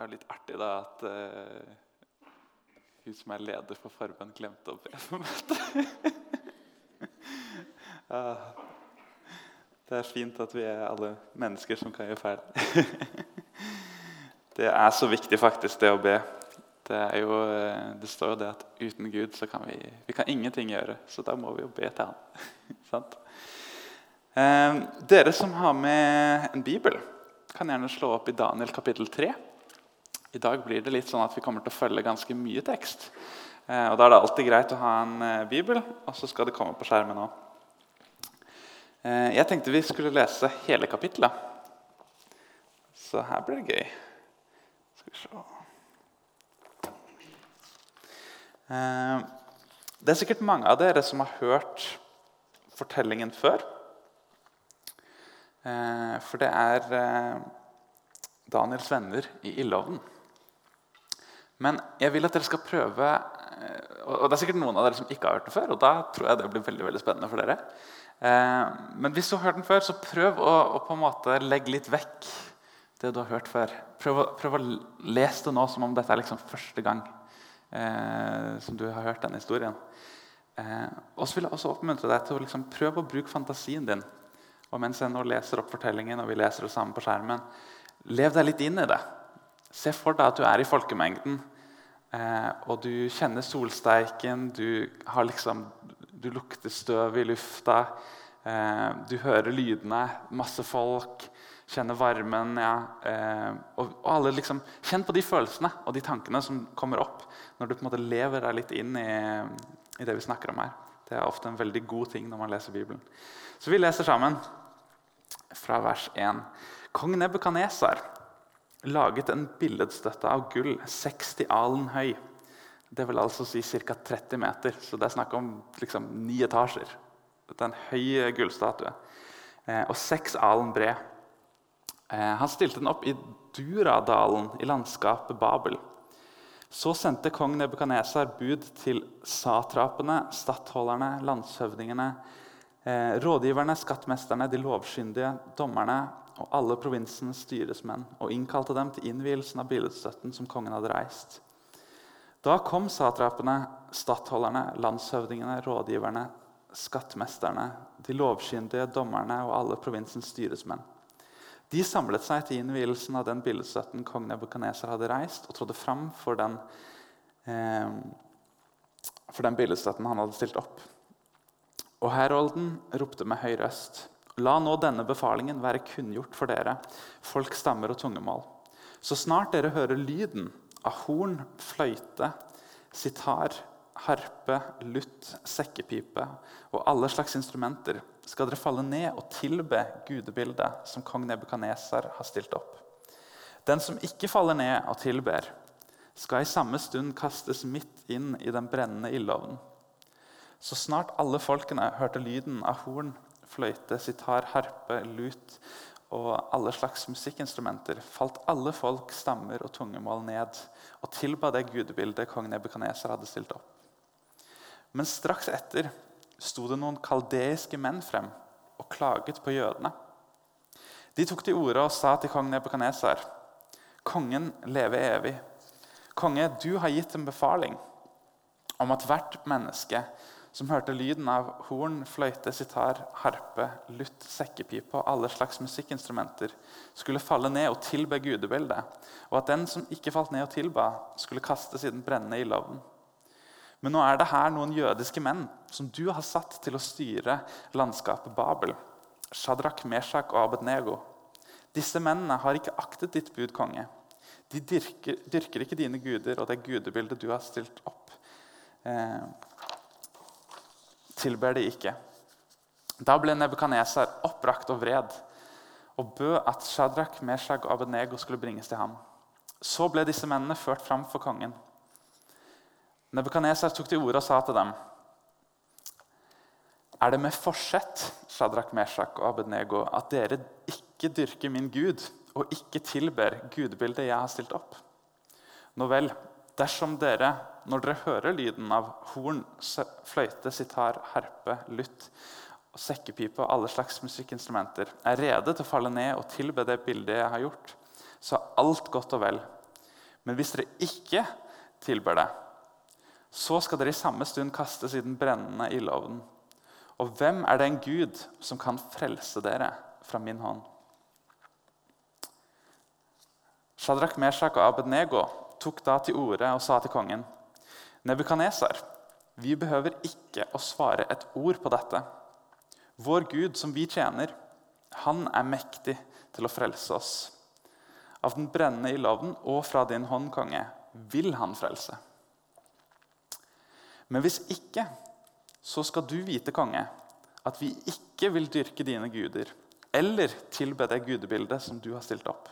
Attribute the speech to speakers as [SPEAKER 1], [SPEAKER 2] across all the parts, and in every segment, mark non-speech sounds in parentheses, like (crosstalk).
[SPEAKER 1] er jo litt artig da at uh, hun som er leder for Farmen, glemte å be for møtet. uh, (laughs) det er fint at vi er alle mennesker som kan gjøre feil. (laughs) det er så viktig faktisk, det å be. Det, jo, eh, det står jo det at uten Gud så kan vi, vi kan ingenting gjøre. Så da må vi jo be til Han. (laughs) eh, dere som har med en bibel, kan gjerne slå opp i Daniel kapittel 3. I dag blir det litt sånn at vi kommer til å følge ganske mye tekst. Eh, og Da er det alltid greit å ha en eh, bibel, og så skal det komme på skjermen òg. Eh, jeg tenkte vi skulle lese hele kapittelet. Så her blir det gøy. Skal vi se Det er sikkert mange av dere som har hørt fortellingen før. For det er Daniels venner i ildovnen. Men jeg vil at dere skal prøve eh, og Det er sikkert noen av dere som ikke har hørt den før. og da tror jeg det blir veldig, veldig spennende for dere. Eh, men hvis du har hørt den før, så prøv å, å på en måte legge litt vekk det du har hørt før. Prøv, prøv å lese det nå som om dette er liksom første gang eh, som du har hørt denne historien. Og så vil jeg også oppmuntre deg til å liksom prøve å bruke fantasien din. Og mens jeg nå leser opp fortellingen, og vi leser det sammen på skjermen, lev deg litt inn i det. Se for deg at du er i folkemengden, eh, og du kjenner solsteiken. Du, liksom, du lukter støv i lufta. Eh, du hører lydene. Masse folk. Kjenner varmen. Ja, eh, og, alle liksom, Kjenn på de følelsene og de tankene som kommer opp når du på en måte lever deg litt inn i, i det vi snakker om her. Det er ofte en veldig god ting når man leser Bibelen. Så vi leser sammen fra vers 1. Kong Nebukadnesar laget en billedstøtte av gull 60 alen høy. Det vil altså si ca. 30 meter, så det er snakk om liksom, ni etasjer. Dette er en høy gullstatue. Eh, og seks alen bred. Eh, han stilte den opp i Duradalen i landskapet Babel. Så sendte kong Nebukadnesar bud til satrapene, stattholderne, landshøvdingene, eh, rådgiverne, skattmesterne, de lovskyndige, dommerne og alle provinsens styresmenn og innkalte dem til innvielsen av billedstøtten som kongen hadde reist. Da kom satrapene, stattholderne, landshøvdingene, rådgiverne, skattmesterne, de lovkyndige, dommerne og alle provinsens styresmenn. De samlet seg til innvielsen av den billedstøtten kong Nebukaneser hadde reist, og trådte fram for den, eh, for den billedstøtten han hadde stilt opp. Og Herolden ropte med høy røst. La nå denne befalingen være kunngjort for dere, folk, stammer og tungemål. Så snart dere hører lyden av horn, fløyte, sitar, harpe, lutt, sekkepipe og alle slags instrumenter, skal dere falle ned og tilbe gudebildet som kong Nebukadnesar har stilt opp. Den som ikke faller ned og tilber, skal i samme stund kastes midt inn i den brennende ildovnen. Så snart alle folkene hørte lyden av horn, fløyte, sitar, harpe, lut og alle slags musikkinstrumenter, falt alle folk, stammer og tungemål ned og tilba det gudebildet kong Nebukadneser hadde stilt opp. Men straks etter sto det noen kaldeiske menn frem og klaget på jødene. De tok til orde og sa til kong Nebukadnesar.: Kongen leve evig. Konge, du har gitt en befaling om at hvert menneske som hørte lyden av horn, fløyte, sitar, harpe, lutt, sekkepipe og alle slags musikkinstrumenter, skulle falle ned og tilbe gudebildet, og at den som ikke falt ned og tilba, skulle kastes i den brennende ildovnen. Men nå er det her noen jødiske menn som du har satt til å styre landskapet Babel. Shadrach, Meshach og Abednego. Disse mennene har ikke aktet ditt bud, konge. De dyrker, dyrker ikke dine guder og det gudebildet du har stilt opp. Eh, tilber de ikke. Da ble Nebukadnesar oppbrakt og vred og bød at Shadrach, Meshach og Abednego skulle bringes til ham. Så ble disse mennene ført fram for kongen. Nebukadnesar tok til orde og sa til dem.: Er det med forsett Shadrach, Meshach og Abednego, at dere ikke dyrker min Gud og ikke tilber gudbildet jeg har stilt opp? Nå vel, dersom dere når dere hører lyden av horn, fløyte, sitar, harpe, lytt, sekkepipe og alle slags musikkinstrumenter, er rede til å falle ned og tilbe det bildet jeg har gjort, så er alt godt og vel. Men hvis dere ikke tilber det, så skal dere i samme stund kastes i den brennende ildovnen. Og hvem er det en Gud som kan frelse dere fra min hånd? Shadrach, Meshach og Abednego tok da til orde og sa til kongen.: Nebukaneser, vi behøver ikke å svare et ord på dette. Vår Gud, som vi tjener, han er mektig til å frelse oss. Av den brennende ildovnen og fra din hånd, konge, vil han frelse. Men hvis ikke, så skal du vite, konge, at vi ikke vil dyrke dine guder eller tilbe det gudebildet som du har stilt opp.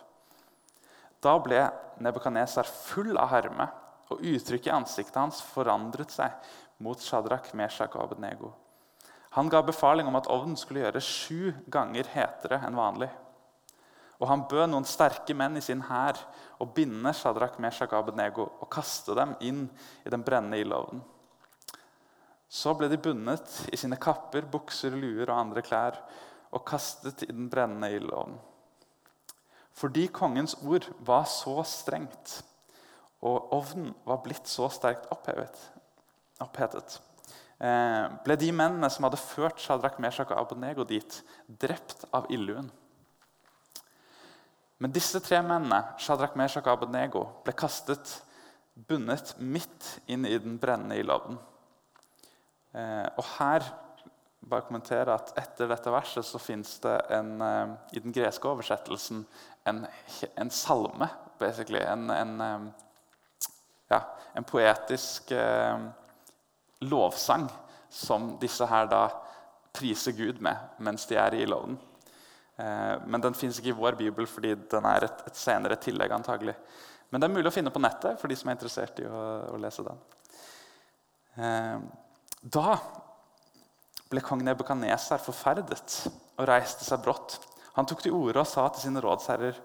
[SPEAKER 1] Da ble Nebukadnesar full av harme, og uttrykket i ansiktet hans forandret seg mot Shadrach, Meshach og Abednego. Han ga befaling om at ovnen skulle gjøre sju ganger hetere enn vanlig. Og han bød noen sterke menn i sin hær å binde Shadrach, Meshach og Abednego og kaste dem inn i den brennende ildovnen. Så ble de bundet i sine kapper, bukser, luer og andre klær og kastet i den brennende ildovnen. Fordi kongens ord var så strengt, og ovnen var blitt så sterkt opphevet, opphetet, eh, ble de mennene som hadde ført Shadrach, Meshach og Abednego dit, drept av illuen. Men disse tre mennene Shadrach, Meshach og Abednego, ble kastet bundet midt inn i den brennende ildovnen. Eh, og her bare kommentere at Etter dette verset så fins det en, eh, i den greske oversettelsen en, en salme. En, en, ja, en poetisk eh, lovsang som disse her da priser Gud med mens de er i ildovnen. Eh, men den fins ikke i vår bibel fordi den er et, et, senere tillegg. antagelig. Men det er mulig å finne på nettet for de som er interessert i å, å lese den. Eh, da ble kong Nebukadnesar forferdet og reiste seg brått. Han tok til orde og sa til sine rådsherrer.: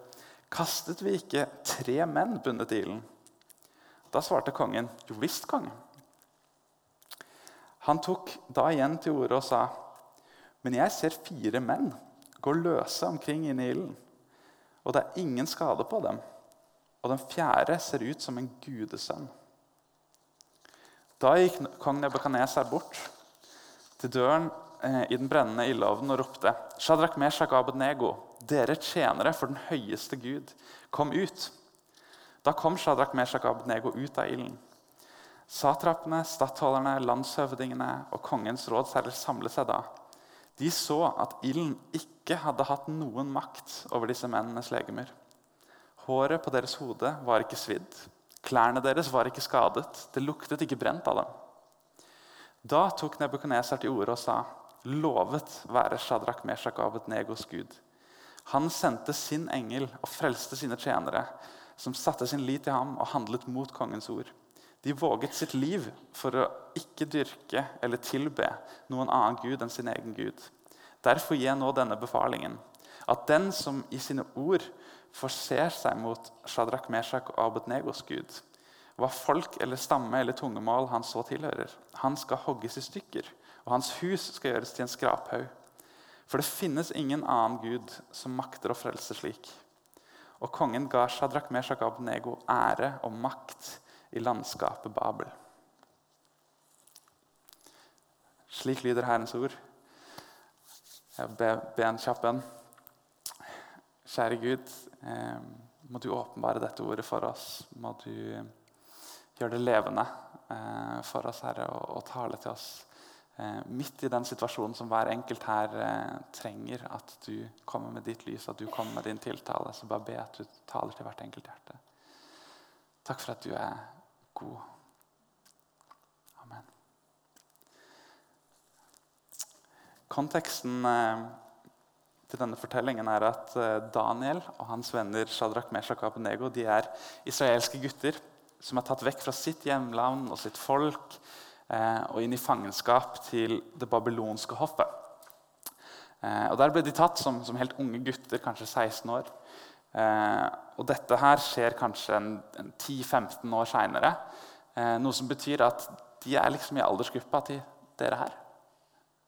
[SPEAKER 1] Kastet vi ikke tre menn bundet i ilden? Da svarte kongen, jo visst, konge. Han tok da igjen til orde og sa, men jeg ser fire menn gå løse omkring inne i ilden, og det er ingen skade på dem. Og den fjerde ser ut som en gudesønn. Da gikk kong Nebukadnesar bort til døren eh, i den brennende ildovnen og ropte Shadrach, Meshach Abednego, dere tjenere for den høyeste Gud, kom ut. Da kom Shadrach, Meshach Abnego ut av ilden. Satrapene, stattholderne, landshøvdingene og kongens rådsherrer samlet seg da. De så at ilden ikke hadde hatt noen makt over disse mennenes legemer. Håret på deres hode var ikke svidd. Klærne deres var ikke skadet. Det luktet ikke brent av dem. Da tok Nebukadneser til orde og sa.: Lovet være Shadrach, Meshach Abednegos Gud. Han sendte sin engel og frelste sine tjenere, som satte sin lit til ham og handlet mot kongens ord. De våget sitt liv for å ikke dyrke eller tilbe noen annen gud enn sin egen gud. Derfor gir jeg nå denne befalingen. At den som i sine ord forser seg mot Shadrach, Meshach og Abednegos gud, hva folk eller stamme eller tungemål han så tilhører. Han skal hogges i stykker, og hans hus skal gjøres til en skraphaug. For det finnes ingen annen gud som makter å frelse slik. Og kongen ga Shadrach, Meshach Abnego ære og makt i landskapet Babel. Slik lyder Herrens ord. Jeg be en kjapp bønn. Kjære Gud, eh, må du åpenbare dette ordet for oss. Må du gjøre det levende eh, for oss, Herre, og, og tale til oss. Eh, midt i den situasjonen som hver enkelt her eh, trenger at du kommer med ditt lys, at du kommer med din tiltale, så bare be at du taler til hvert enkelt hjerte. Takk for at du er god. Amen. Konteksten eh, til denne fortellingen er at Daniel og hans venner Shadrach, Meshach og Abednego de er israelske gutter som er tatt vekk fra sitt hjemland og sitt folk og inn i fangenskap til det babylonske hoffet. Eh, og Der ble de tatt som, som, helt unge gutter, kanskje 16 år. Eh, og dette her skjer kanskje en, en 10-15 år seinere. Eh, noe som betyr at de er liksom i aldersgruppa til dere her.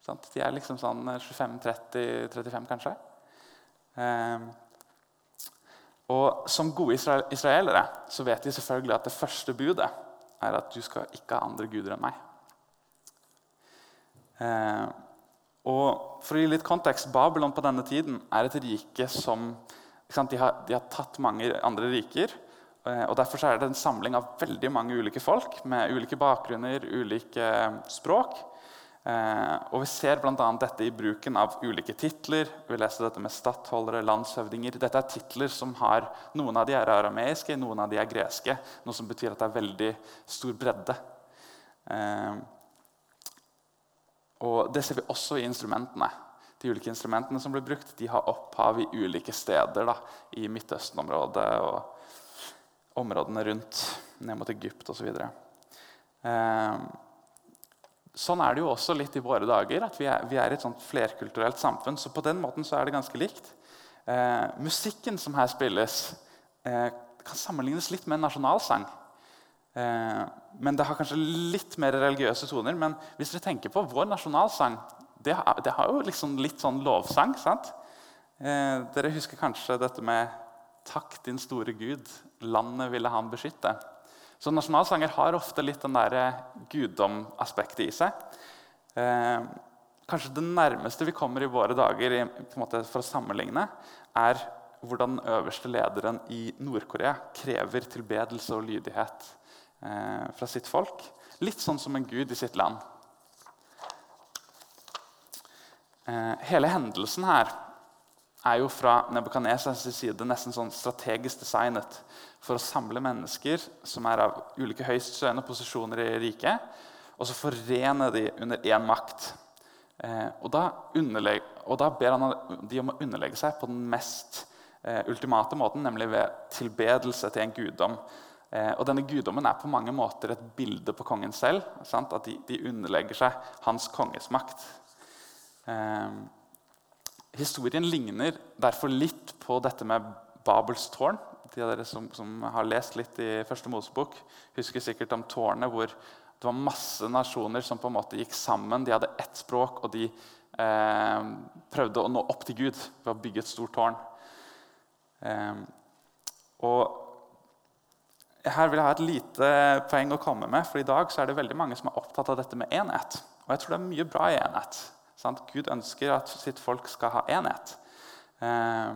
[SPEAKER 1] De er liksom sånn 25-30-35, kanskje. Eh, Og Som gode israelere så vet de selvfølgelig at det første budet er at du skal ikke ha andre guder enn meg. Eh, og For å gi litt kontekst, Babylon på denne tiden er et rike som de har, de, har, tatt mange andre riker. Eh, og Derfor er det en samling av veldig mange ulike folk med ulike bakgrunner, ulike språk. Eh, og Vi ser bl.a. dette i bruken av ulike titler. Vi leser dette med stattholdere, landshøvdinger. Dette er titler som har Noen av de er arameiske, noen av de er greske. Noe som betyr at det er veldig stor bredde. Eh, og Det ser vi også i instrumentene. De ulike instrumentene som blir brukt, de har opphav i ulike steder da, i Midtøsten-området og områdene rundt, ned mot Egypt osv. Eh, Sånn er det jo også litt i våre dager. at Vi er, vi er et sånt flerkulturelt samfunn. Så på den måten så er det ganske likt. Eh, musikken som her spilles, eh, kan sammenlignes litt med en nasjonalsang. Eh, men Det har kanskje litt mer religiøse toner. Men hvis dere tenker på vår nasjonalsang Det, det har jo liksom litt sånn lovsang. sant? Eh, dere husker kanskje dette med 'Takk, din store Gud, landet ville han beskytte'. Så nasjonalsanger har ofte litt den der eh, guddomaspektet i seg. Eh, kanskje det nærmeste vi kommer i våre dager måte, for å sammenligne, er hvordan den øverste lederen i Nord-Korea krever tilbedelse og lydighet eh, fra sitt folk. Litt sånn som en gud i sitt land. Eh, hele hendelsen her er jo fra Nebukadnesas side nesten sånn strategisk designet for å samle mennesker som er av ulike høyststående posisjoner i riket, og så forene de under én makt. Eh, og, da og, da ber han de om å underlegge seg på den mest eh, ultimate måten, nemlig ved tilbedelse til en guddom. Eh, og denne Guddommen er på mange måter et bilde på kongen selv. Sant? At de, de, underlegger seg hans konges makt. Eh, historien ligner derfor litt på dette med Babels tårn de av dere som, som, har lest litt i første Mosebok, husker sikkert om tårnet hvor det var masse nasjoner som på en måte gikk sammen. De hadde ett språk, og de eh, prøvde å nå opp til Gud ved å bygge et stort tårn. Eh, og her vil jeg ha et lite poeng å komme med. for I dag er det veldig mange som er opptatt av dette med enhet. Og jeg tror det er mye bra i enhet. Sant? Gud ønsker at sitt folk skal ha enhet. Eh,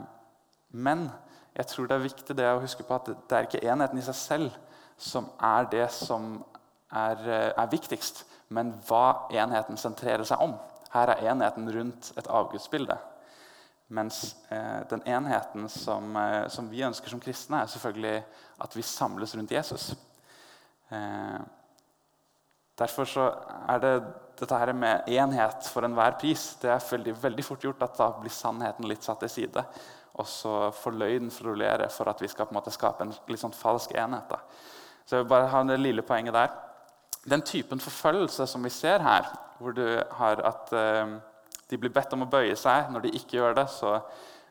[SPEAKER 1] men jeg tror det er viktig det å huske på at det er ikke enheten i seg selv som er det som er, eh, er viktigst, men hva enheten sentrerer seg om. Her er enheten rundt et avgudsbilde. Mens eh, den enheten som, eh, som, vi ønsker som kristne, er selvfølgelig at vi samles rundt Jesus. Eh, derfor er det dette her med enhet for enhver pris det er veldig, veldig fort gjort at da blir sannheten litt satt til side og så får løgnen florere for at vi skal på en måte skape en litt sånn falsk enhet. Da. Så jeg vil bare ha det lille poenget der. Den typen forfølgelse som vi ser her, hvor du har at eh, de blir bedt om å bøye seg Når de ikke gjør det, så,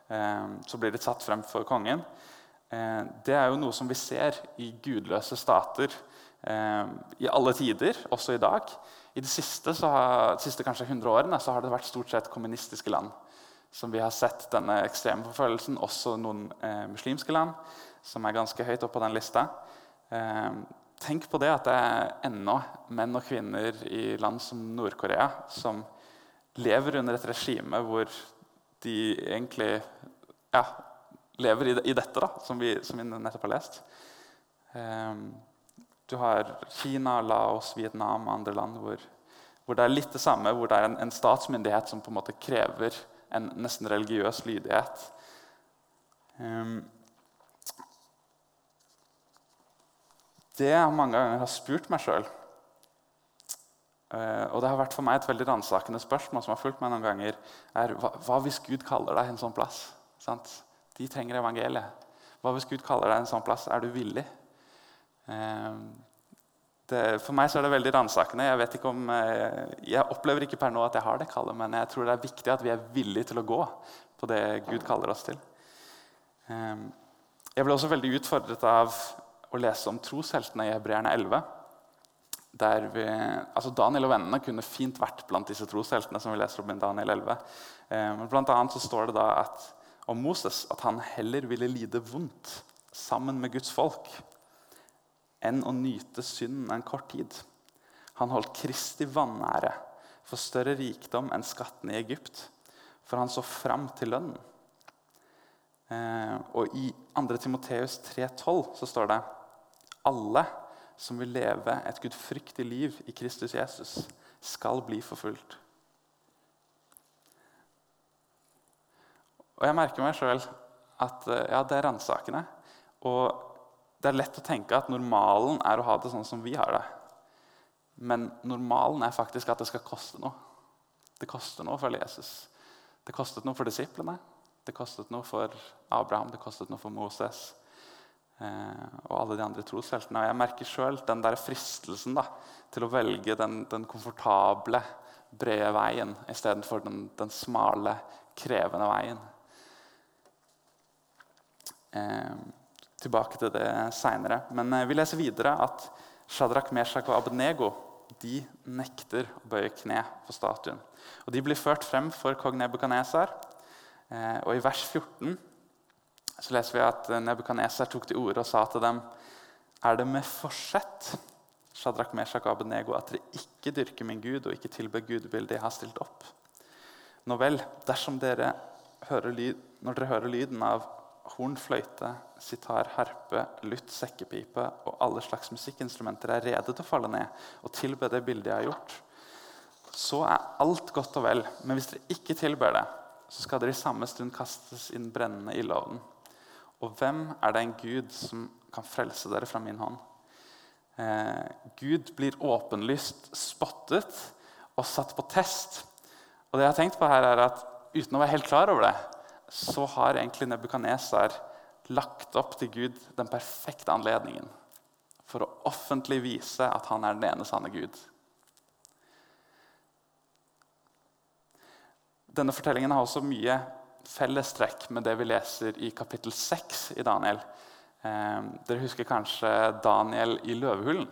[SPEAKER 1] eh, så blir de satt frem for kongen. Eh, det er jo noe som vi ser i gudløse stater i alle tider, også i dag. I de siste, har, de siste kanskje 100 årene så har det vært stort sett kommunistiske land som vi har sett denne ekstreme forfølgelsen. Også noen eh, muslimske land, som er ganske høyt oppe på den lista. Eh, tenk på det at det er ennå menn og kvinner i land som Nord-Korea som lever under et regime hvor de egentlig ja, lever i, i dette, da, som vi, som vi, nettopp har lest. Eh, du har Kina, Laos, Vietnam og andre land hvor, hvor det er litt det samme, hvor det er en, en statsmyndighet som på en måte krever en nesten religiøs lydighet. Um, det jeg mange ganger har spurt meg sjøl, uh, eh, og det har vært for meg et veldig ransakende spørsmål, som har fulgt meg noen ganger, er hva, hva hvis Gud kaller deg en sånn plass? Sant? De trenger evangeliet. Hva hvis Gud kaller deg en sånn plass? Er du villig? Um, det, for meg så er det veldig ransakende. Jeg, vet ikke om, eh, jeg opplever ikke per nå at jeg har det kallet, men jeg tror det er viktig at vi er villige til å gå på det Gud kaller oss til. Ehm, jeg ble også veldig utfordret av å lese om trosheltene i Hebreerne 11. Der vi, altså Daniel og vennene kunne fint vært blant disse trosheltene. som vi leser om i Daniel 11. Ehm, men blant annet så står det da at om Moses at han heller ville lide vondt sammen med Guds folk enn å nyte synden en kort tid. Han holdt Kristi vanære for større rikdom enn skattene i Egypt, for han så fram til lønnen. Eh, og I 2. Timoteus 3,12 så står det alle som vil leve et gudfryktig liv i Kristus Jesus, skal bli forfulgt. Og jeg merker meg sjøl at eh, ja, det er ransakende. Og det er lett å tenke at normalen er å ha det sånn som vi har det. Men normalen er faktisk at det skal koste noe. Det koster noe for Jesus. Det kostet noe for disiplene, det kostet noe for Abraham, det kostet noe for Moses eh, og alle de andre trosheltene. Og jeg merker sjøl den der fristelsen da, til å velge den, den komfortable, brede veien istedenfor den, den smale, krevende veien. Eh, tilbake til det seinere. Men eh, vi leser videre at Shadrach, Meshach og Abednego de nekter å bøye kne for statuen. Og De blir ført frem for kong Nebukadnesar. Eh, og I vers 14 så leser vi at Nebukadnesar tok til orde og sa til dem Er det med forsett Shadrach, Meshach og Abednego, at dere ikke dyrker min Gud og ikke tilber gudebildet jeg har stilt opp? Nå vel, dersom dere hører lyd, når dere hører lyden av horn, fløyte, sitar, harpe, lutt, sekkepipe og alle slags musikkinstrumenter er rede til å falle ned og tilbe det bildet jeg har gjort, så er alt godt og vel. Men hvis dere ikke tilber det, så skal dere i samme stund kastes inn brennende ildovnen. Og hvem er det en Gud som kan frelse dere fra min hånd? Eh, Gud blir åpenlyst spottet og satt på test. Og det jeg har tenkt på her er at Uten å være helt klar over det, så har egentlig Nebukadnesar lagt opp til Gud den perfekte anledningen for å offentlig vise at han er den ene sanne Gud. Denne fortellingen har også mye fellestrekk med det vi leser i kapittel 6 i Daniel. Eh, dere husker kanskje Daniel i løvehulen.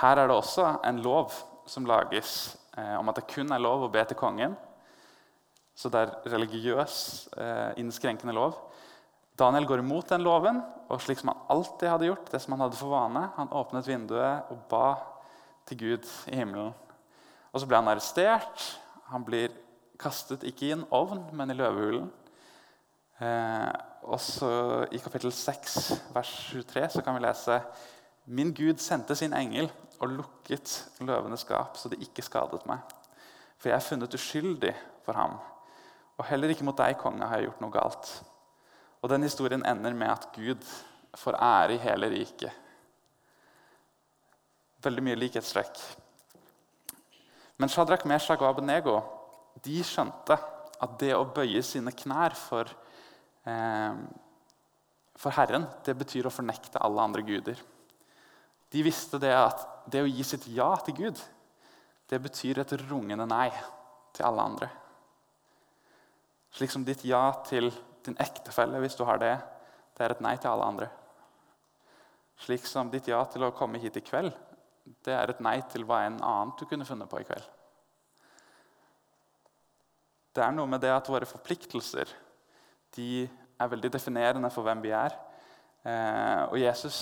[SPEAKER 1] Her er det også en lov som lages eh, om at det kun er lov å be til kongen så det er religiøs, eh, innskrenkende lov. Daniel går imot den loven, og slik som han alltid hadde gjort, det som han hadde for vane, han åpnet vinduet og ba til Gud i himmelen. Og Så ble han arrestert. Han blir kastet ikke i en ovn, men i løvehulen. Eh, og så I kapittel 6, vers 23 så kan vi lese Min Gud sendte sin engel og lukket løvenes skap, så det ikke skadet meg. For jeg er funnet uskyldig for ham. Og heller ikke mot deg, konge, har jeg gjort noe galt. Og den historien ender med at Gud får ære i hele riket. Veldig mye likhetstrekk. Men Shadrach, Meshach og Abenego de skjønte at det å bøye sine knær for, eh, for Herren, det betyr å fornekte alle andre guder. De visste det at det å gi sitt ja til Gud, det betyr et rungende nei til alle andre. Slik som ditt ja til din ektefelle, hvis du har det, det er et nei til alle andre. Slik som ditt ja til å komme hit i kveld, det er et nei til hva enn annet du kunne funnet på i kveld. Det er noe med det at våre forpliktelser de er veldig definerende for hvem vi er. Eh, og Jesus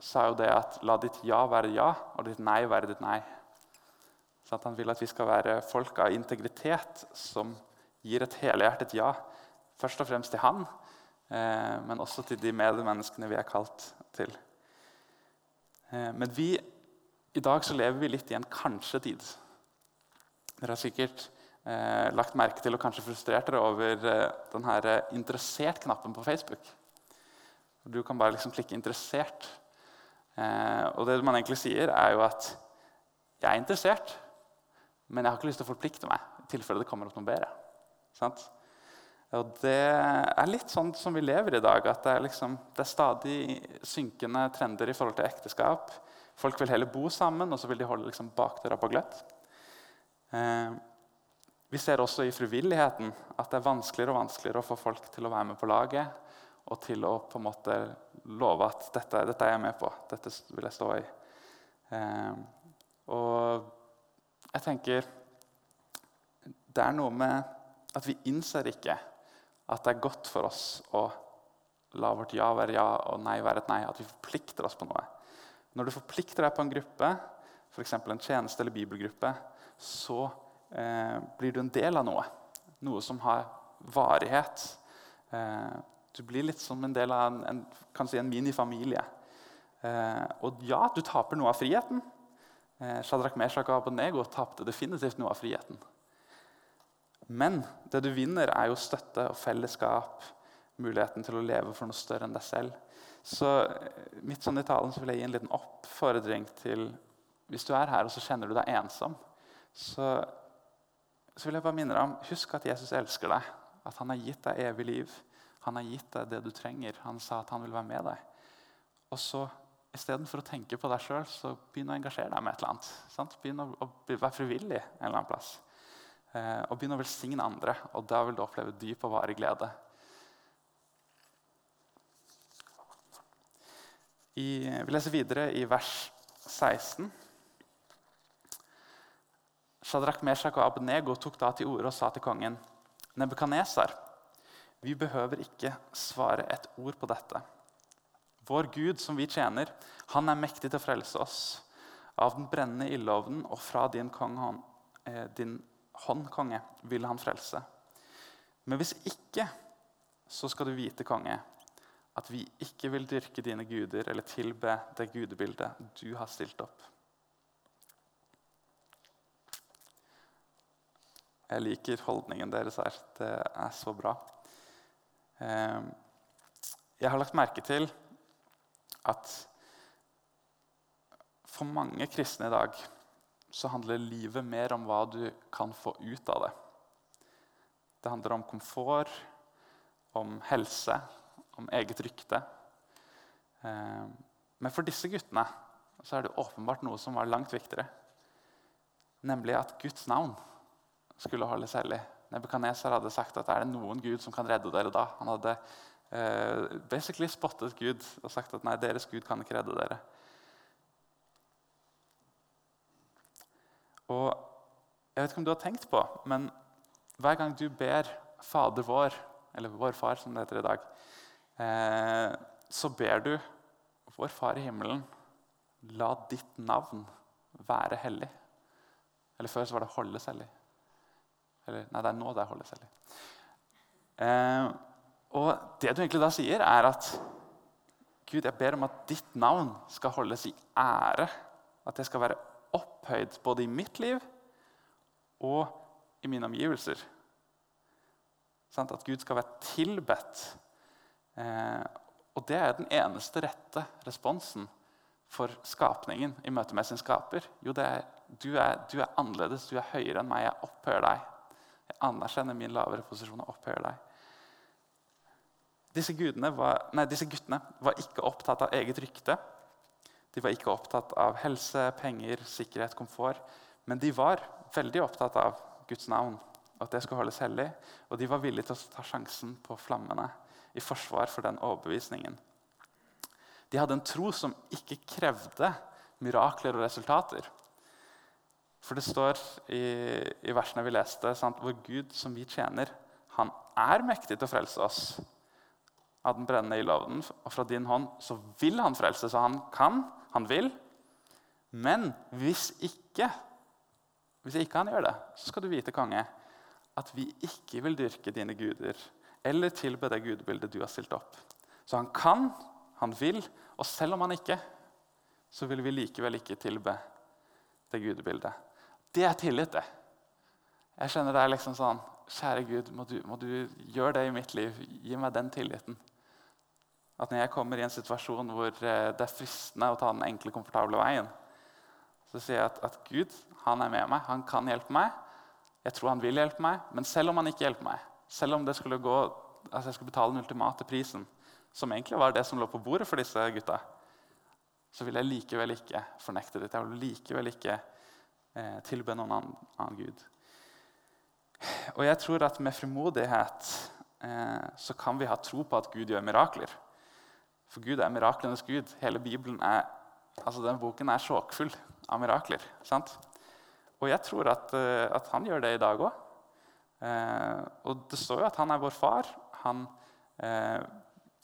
[SPEAKER 1] sa jo det at la ditt ja være ja, og ditt nei være ditt nei. Så han vil at vi skal være folk av integritet som gir et helhjertet ja. Først og fremst til han, eh, men også til de medmenneskene vi er kalt til. Eh, men vi, i dag så lever vi litt i en kanskje-tid. Dere har sikkert eh, lagt merke til og kanskje frustrert dere over eh, denne eh, interessert-knappen på Facebook. Du kan bare liksom klikke 'interessert'. Eh, og det man egentlig sier, er jo at 'jeg er interessert', men jeg har ikke lyst til å forplikte meg i tilfelle det kommer opp noe bedre. Sant? Og Det er litt sånn som vi lever i dag. at det er, liksom, det er, stadig synkende trender i forhold til ekteskap. Folk vil heller bo sammen, og så vil de holde liksom, bakdøra på gløtt. Eh, vi ser også i frivilligheten at det er vanskeligere og vanskeligere å få folk til å være med på laget og til å på en måte love at dette, dette er jeg med på, dette vil jeg stå i. Eh, og jeg tenker Det er noe med at vi innser ikke
[SPEAKER 2] At det er godt for oss å la vårt ja være ja og nei være et nei. At vi forplikter oss på noe. Når du forplikter deg på en gruppe, f.eks. en tjeneste eller bibelgruppe, så eh, blir du en del av noe. Noe som har varighet. Eh, du blir litt som en del av en, en, si en minifamilie. Eh, og ja, du taper noe av friheten. Eh, Shadrach Meshach og tapte definitivt noe av friheten. Men det du vinner, er jo støtte og fellesskap, muligheten til å leve for noe større enn deg selv. Så eh, midt sånn i talen så vil jeg gi en liten oppfordring til Hvis du er her og så kjenner du deg ensom, så, så vil jeg bare minne deg om Husk at Jesus elsker deg. At han har gitt deg evig liv. Han har gitt deg det du trenger. Han sa at han vil være med deg. Og så Istedenfor å tenke på deg sjøl, begynn å engasjere deg med et eller annet. Sant? Begynn å, å være frivillig en eller annen plass. Eh, og begynn å velsigne andre. Og da vil du oppleve dyp og varig glede. I, vi leser videre i vers 16. Shadrach, Meshach og Abnego tok da til orde og sa til kongen Nebukadnesar, vi behøver ikke svare et ord på dette. Vår Gud, som vi tjener, han er mektig til å frelse oss av den brennende ildovnen, og fra din, kong, eh, din hånd, konge, vil han frelse. Men hvis ikke, så skal du vite, konge, at vi ikke vil dyrke dine guder eller tilbe det gudebildet du har stilt opp. Jeg liker holdningen deres her. Det er så bra. Ehm, jeg har lagt merke til at for mange kristne i dag så handler livet mer om hva du kan få ut av det. Det handler om komfort, om helse, om eget rykte. Eh, men for disse guttene så er det åpenbart noe som var langt viktigere. Nemlig at Guds navn skulle holdes hellig. Nebukadneser hadde sagt at er det noen Gud som kan redde dere da? Han hadde eh, basically spottet Gud og sagt at nei, deres Gud kan ikke redde dere. Og jeg vet ikke om du har tenkt på, men hver gang du ber Fader vår, eller Vår Far, som det heter i dag, eh, så ber du Vår Far i himmelen, la ditt navn være hellig. Eller før så var det 'holdes hellig'. Eller, nei, det er nå det er 'holdes hellig'. Eh, og det du egentlig da sier, er at Gud, jeg ber om at ditt navn skal holdes i ære. At det skal være opphøyd både i mitt liv og i mine omgivelser. Sånn, at Gud skal være tilbedt Eh, og det er den eneste rette responsen for skapningen i møte med sin skaper. Jo, er, du, er, du, er, annerledes, du er høyere enn meg. Jeg opphøyer deg. Jeg anerkjenner min lavere posisjon og opphøyer deg. Disse, var, nei, disse, guttene var ikke opptatt av eget rykte. De var ikke opptatt av helse, penger, sikkerhet, komfort. Men de var veldig opptatt av Guds navn, at det skulle holdes hellig. Og de var villige til å ta sjansen på flammene i forsvar for den overbevisningen. De hadde en tro som ikke krevde mirakler og resultater. For det står i, i versene vi leste, sant, hvor Gud som vi tjener, han er mektig til å frelse oss av den brennende ildovnen. Og fra din hånd så vil han frelse, så han kan, han vil. Men hvis ikke, hvis ikke han gjør det, så skal du vite, konge, at vi ikke vil dyrke dine guder eller tilbe det gudebildet du har stilt opp. Så han kan, han vil, og selv om han ikke, så vil vi likevel ikke tilbe det gudebildet. Det er tillit, det. Jeg skjønner det er liksom sånn Kjære Gud, må du, må du gjøre det i mitt liv. Gi meg den tilliten. At når jeg kommer i en situasjon hvor eh, det er fristende å ta den enkle, komfortable veien, så sier jeg at, at Gud han er med meg, han kan hjelpe meg. Jeg tror han vil hjelpe meg, men selv om han ikke hjelper meg, selv om det skulle gå, altså jeg skulle betale den ultimate prisen, som egentlig var det som lå på bordet for disse gutta, så vil jeg likevel ikke fornekte det. Jeg vil likevel ikke eh, tilbe noen annen, annen, Gud. Og jeg tror at med frimodighet eh, så kan vi ha tro på at Gud gjør mirakler. For Gud er miraklenes Gud. Hele Bibelen er, altså den boken er sjåkfull av mirakler. sant? Og jeg tror at, eh, at han gjør det i dag òg. Eh, og Det står jo at han er vår far. han eh,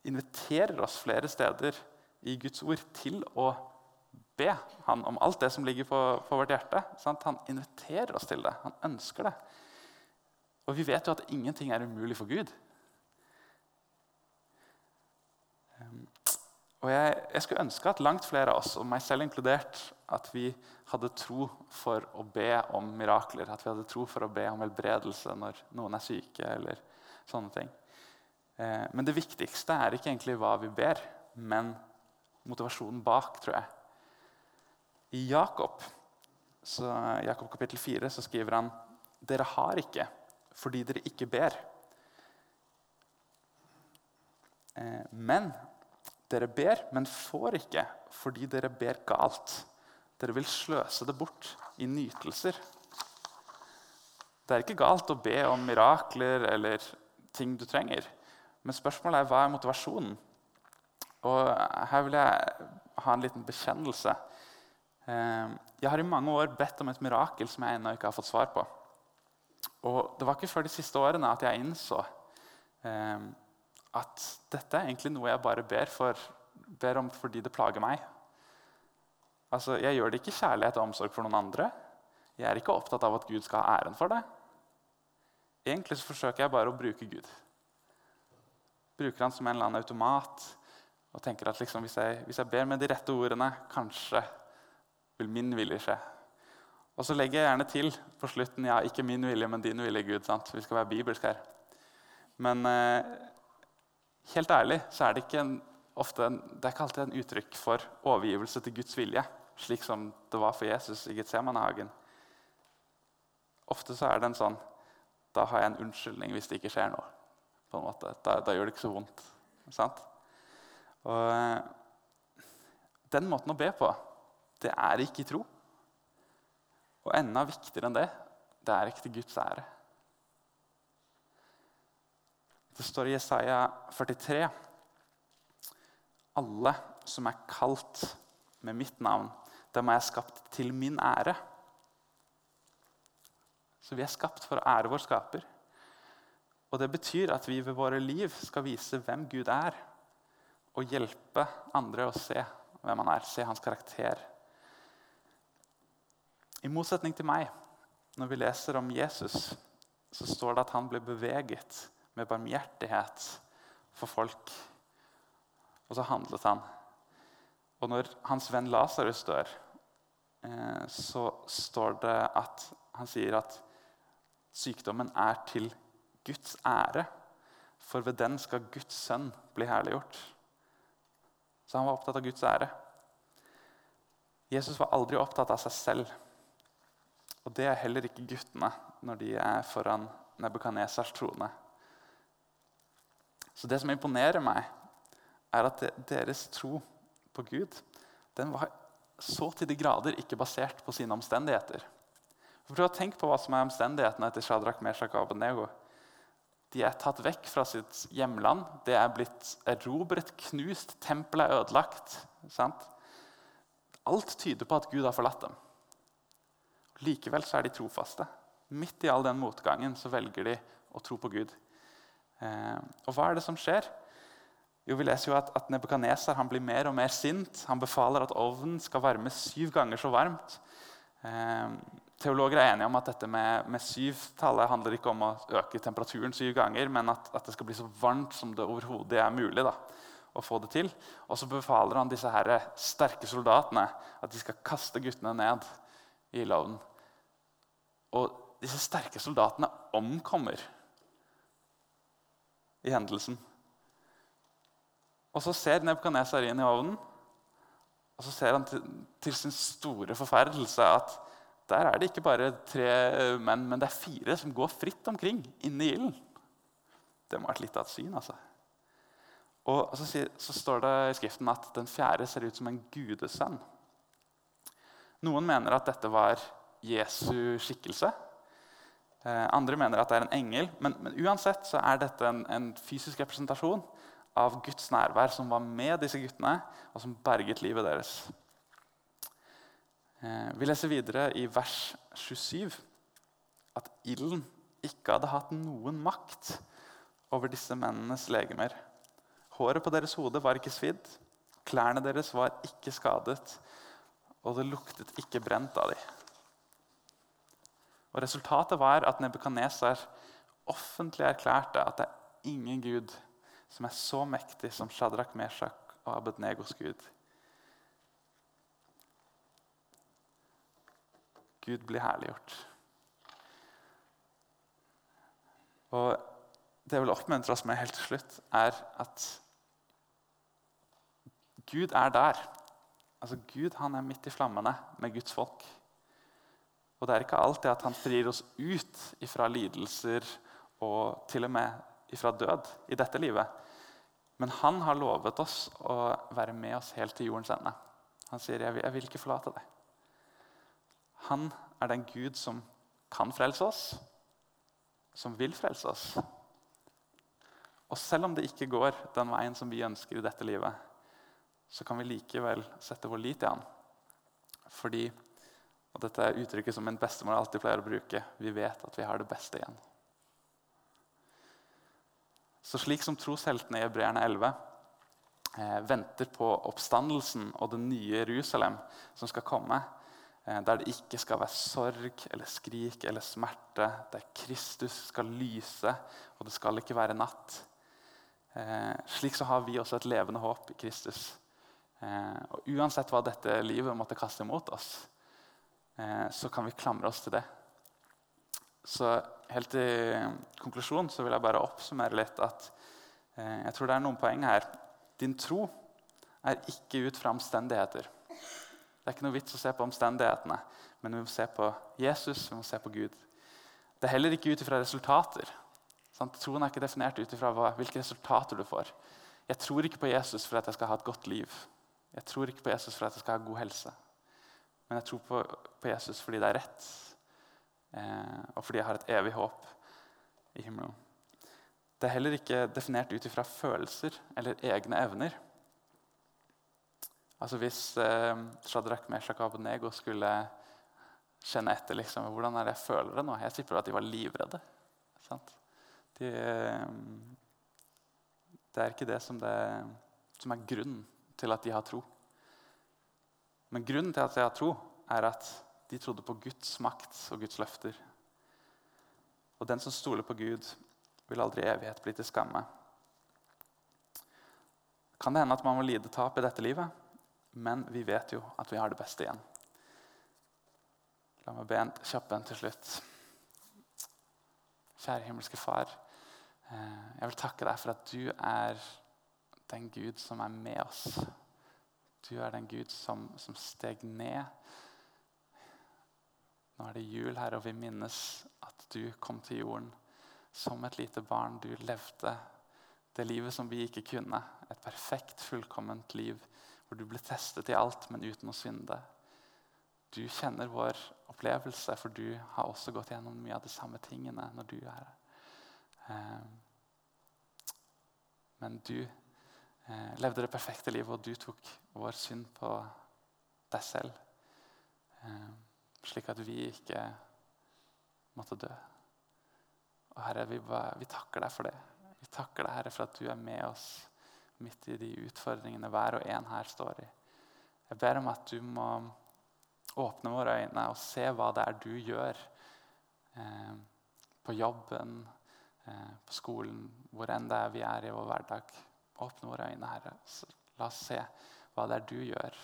[SPEAKER 2] inviterer oss flere steder i Guds ord til å be han om alt det som ligger på, på vårt hjerte. Sant? Han inviterer oss til det. Han ønsker det. Og vi vet jo at ingenting er umulig for Gud. Um, og jeg, jeg, skulle ønske at langt flere av oss, og meg selv inkludert, at vi hadde tro for å be om mirakler. At vi hadde tro for å be om helbredelse når noen er syke. eller sånne ting. Eh, men det viktigste er ikke egentlig hva vi ber, men motivasjonen bak, tror jeg. I Jakob, så, Jakob kapittel 4 så skriver han dere har ikke fordi dere ikke ber. Eh, men dere ber, men får ikke fordi dere ber galt. Dere vil sløse det bort i nytelser. Det er ikke galt å be om mirakler eller ting du trenger. Men spørsmålet er hva er motivasjonen? Og Her vil jeg ha en liten bekjennelse. Eh, jeg har i mange år bedt om et mirakel som jeg ennå ikke har fått svar på. Og Det var ikke før de siste årene at jeg innså eh, at dette er egentlig noe jeg bare ber, for, ber om fordi det plager meg. Altså, Jeg gjør det ikke kjærlighet og omsorg for noen andre. Jeg er ikke opptatt av at Gud skal ha æren for det. Egentlig så forsøker jeg bare å bruke Gud. Bruker han som en eller annen automat og tenker at liksom, hvis, jeg, hvis, jeg, ber med de rette ordene, kanskje vil min vilje skje. Og så legger jeg gjerne til på slutten ja, ikke min vilje, men din vilje, Gud. Sant? Vi skal være bibelsk her. Men eh, helt ærlig så er det ikke en, en, det er ikke alltid en uttrykk for overgivelse til Guds vilje, slik som det var for Jesus i Getsemanehagen. Ofte så er det en sånn da har jeg en unnskyldning hvis det ikke skjer noe. på en måte. Da, da gjør det ikke så vondt. Sant? Og eh, Den måten å be på, det er ikke tro. Og enda viktigere enn det, det er ikke til Guds ære. Det står i Jesaja 43.: Alle som er kalt med mitt navn, dem er jeg skapt til min ære. Så vi er skapt for å ære vår skaper. Og Det betyr at vi ved våre liv skal vise hvem Gud er, og hjelpe andre å se hvem han er, se hans karakter. I motsetning til meg, når vi leser om Jesus, så står det at han ble beveget med barmhjertighet for folk. Og så handlet han. Og når hans venn Lasarus dør, eh, så står det at han sier at Sykdommen er til Guds ære, for ved den skal Guds sønn bli herliggjort. Så han var opptatt av Guds ære. Jesus var aldri opptatt av seg selv. Og det er heller ikke guttene når de er foran Nebukadnesars trone. Så det som imponerer meg, er at deres tro på Gud den var så til de grader ikke basert på sine omstendigheter. Prøv å tenke på hva som er omstendighetene etter Shadrach, Meshach og Abednego. De er tatt vekk fra sitt hjemland. Det er blitt erobret, knust. Tempelet er ødelagt. Sant? Alt tyder på at Gud har forlatt dem. Likevel så er de trofaste. Midt i all den motgangen så velger de å tro på Gud. Eh, og hva er det som skjer? Jo, Vi leser jo at, at Nebukadnesar blir mer og mer sint. Han befaler at ovnen skal varmes syv ganger så varmt. Eh, Teologer er enige om at dette med, med syvtallet handler ikke om å øke temperaturen syv ganger, men at, at det skal bli så varmt som det overhodet er mulig da, å få det til. Og så befaler han disse her sterke soldatene at de skal kaste guttene ned i ildovnen. Og disse sterke soldatene omkommer i hendelsen. Og så ser Nebukadnesar inn i ovnen, og så ser han til, til sin store forferdelse at der er det ikke bare tre menn, men det er fire som går fritt omkring inne i ilden. Det må ha vært litt av et syn. altså. Og så, så, står det i Skriften at den fjerde ser ut som en gudesønn. Noen mener at dette var Jesu skikkelse. Eh, andre mener at det er en engel. Men, men uansett så er dette en, en, fysisk representasjon av Guds nærvær som var med disse guttene, og som berget livet deres. Eh, vi leser videre i vers 27 at ilden ikke hadde hatt noen makt over disse mennenes legemer. Håret på deres hode var ikke svidd, klærne deres var ikke skadet, og det luktet ikke brent av dem. Og Resultatet var at Nebukadnesar offentlig erklærte at det er ingen gud som er så mektig som Shadrach, Meshach og Abednegos gud. Gud blir herliggjort. Og Det jeg vil oppmuntre oss med helt til slutt, er at Gud er der. Altså Gud han er midt i flammene med Guds folk. Og det er ikke alltid at han frir oss ut ifra lidelser og til og med ifra død i dette livet. Men han har lovet oss å være med oss helt til jordens ende. Han sier, 'Jeg vil, ikke forlate deg'. Han er den Gud som kan frelse oss, som vil frelse oss. Og selv om det ikke går den veien som vi ønsker i dette livet, så kan vi likevel sette vår lit i han. Fordi, og dette er uttrykket som min bestemor alltid pleier å bruke, vi vet at vi har det beste igjen. Så slik som trosheltene i Hebreerne 11 eh, venter på oppstandelsen og det nye Jerusalem som skal komme, eh, der det ikke skal være sorg eller skrik eller smerte, der Kristus skal lyse, og det skal ikke være natt. Eh, slik så har vi også et levende håp i Kristus. Eh, og Uansett hva dette livet måtte kaste imot oss, så kan vi klamre oss til det. Så helt til konklusjon så vil jeg bare oppsummere litt at eh, jeg tror det er noen poeng her. Din tro er ikke ut fra omstendigheter. Det er ikke noe vits å se på omstendighetene, men vi må se på Jesus vi må se på Gud. Det er heller ikke ut fra resultater. Sant? Troen er ikke definert ut ifra hvilke resultater du får. Jeg tror ikke på Jesus for at jeg skal ha et godt liv. Jeg tror ikke på Jesus for at jeg skal ha god helse. Men jeg tror på, på Jesus fordi det er rett eh, og fordi jeg har et evig håp i himmelen. Det er heller ikke definert ut ifra følelser eller egne evner. Altså Hvis eh, Shadrach, Meshach og Abednego skulle kjenne etter liksom, hvordan er det jeg føler det nå Jeg tipper at de var livredde. De, eh, det er ikke det som, det som er grunnen til at de har tro. Men grunnen til at jeg har tro, er at de trodde på Guds makt og Guds løfter. Og den som stoler på Gud, vil aldri i evighet bli til skamme. Kan det hende at man må lide tap i dette livet, men vi vet jo at vi har det beste igjen. La meg be en kjapp en til slutt. Kjære himmelske Far. Eh, jeg vil takke deg for at du er den Gud som er med oss. Du er den Gud som, som steg ned nå er det jul her, og vi minnes at du kom til jorden som et lite barn. Du levde det livet som vi ikke kunne. Et perfekt, fullkomment liv hvor du ble testet i alt, men uten å synde. Du kjenner vår opplevelse, for du har også gått gjennom mye av de samme tingene når du er her. Eh, men du levde det perfekte livet, og du tok vår synd på deg selv. Eh, slik at vi ikke måtte dø. Og Herre, vi, vi, takker deg for det. Vi takker deg, Herre, for at du er med oss midt i de utfordringene hver og en her står i. Jeg ber om at du må åpne våre øyne og se hva det er du gjør eh, på jobben, eh, på skolen, hvor enn det er vi er i vår hverdag. Åpne våre øyne, Herre. La oss se hva det er du gjør,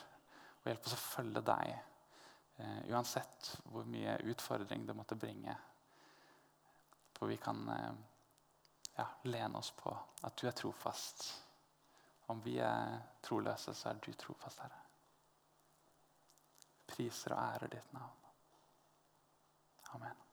[SPEAKER 2] og hjelp oss å følge deg Uh, uansett hvor mye utfordring det måtte bringe. For vi kan uh, ja, lene oss på at du er trofast. Om vi er troløse, så er du trofast, Herre. Priser og ærer ditt navn. Amen.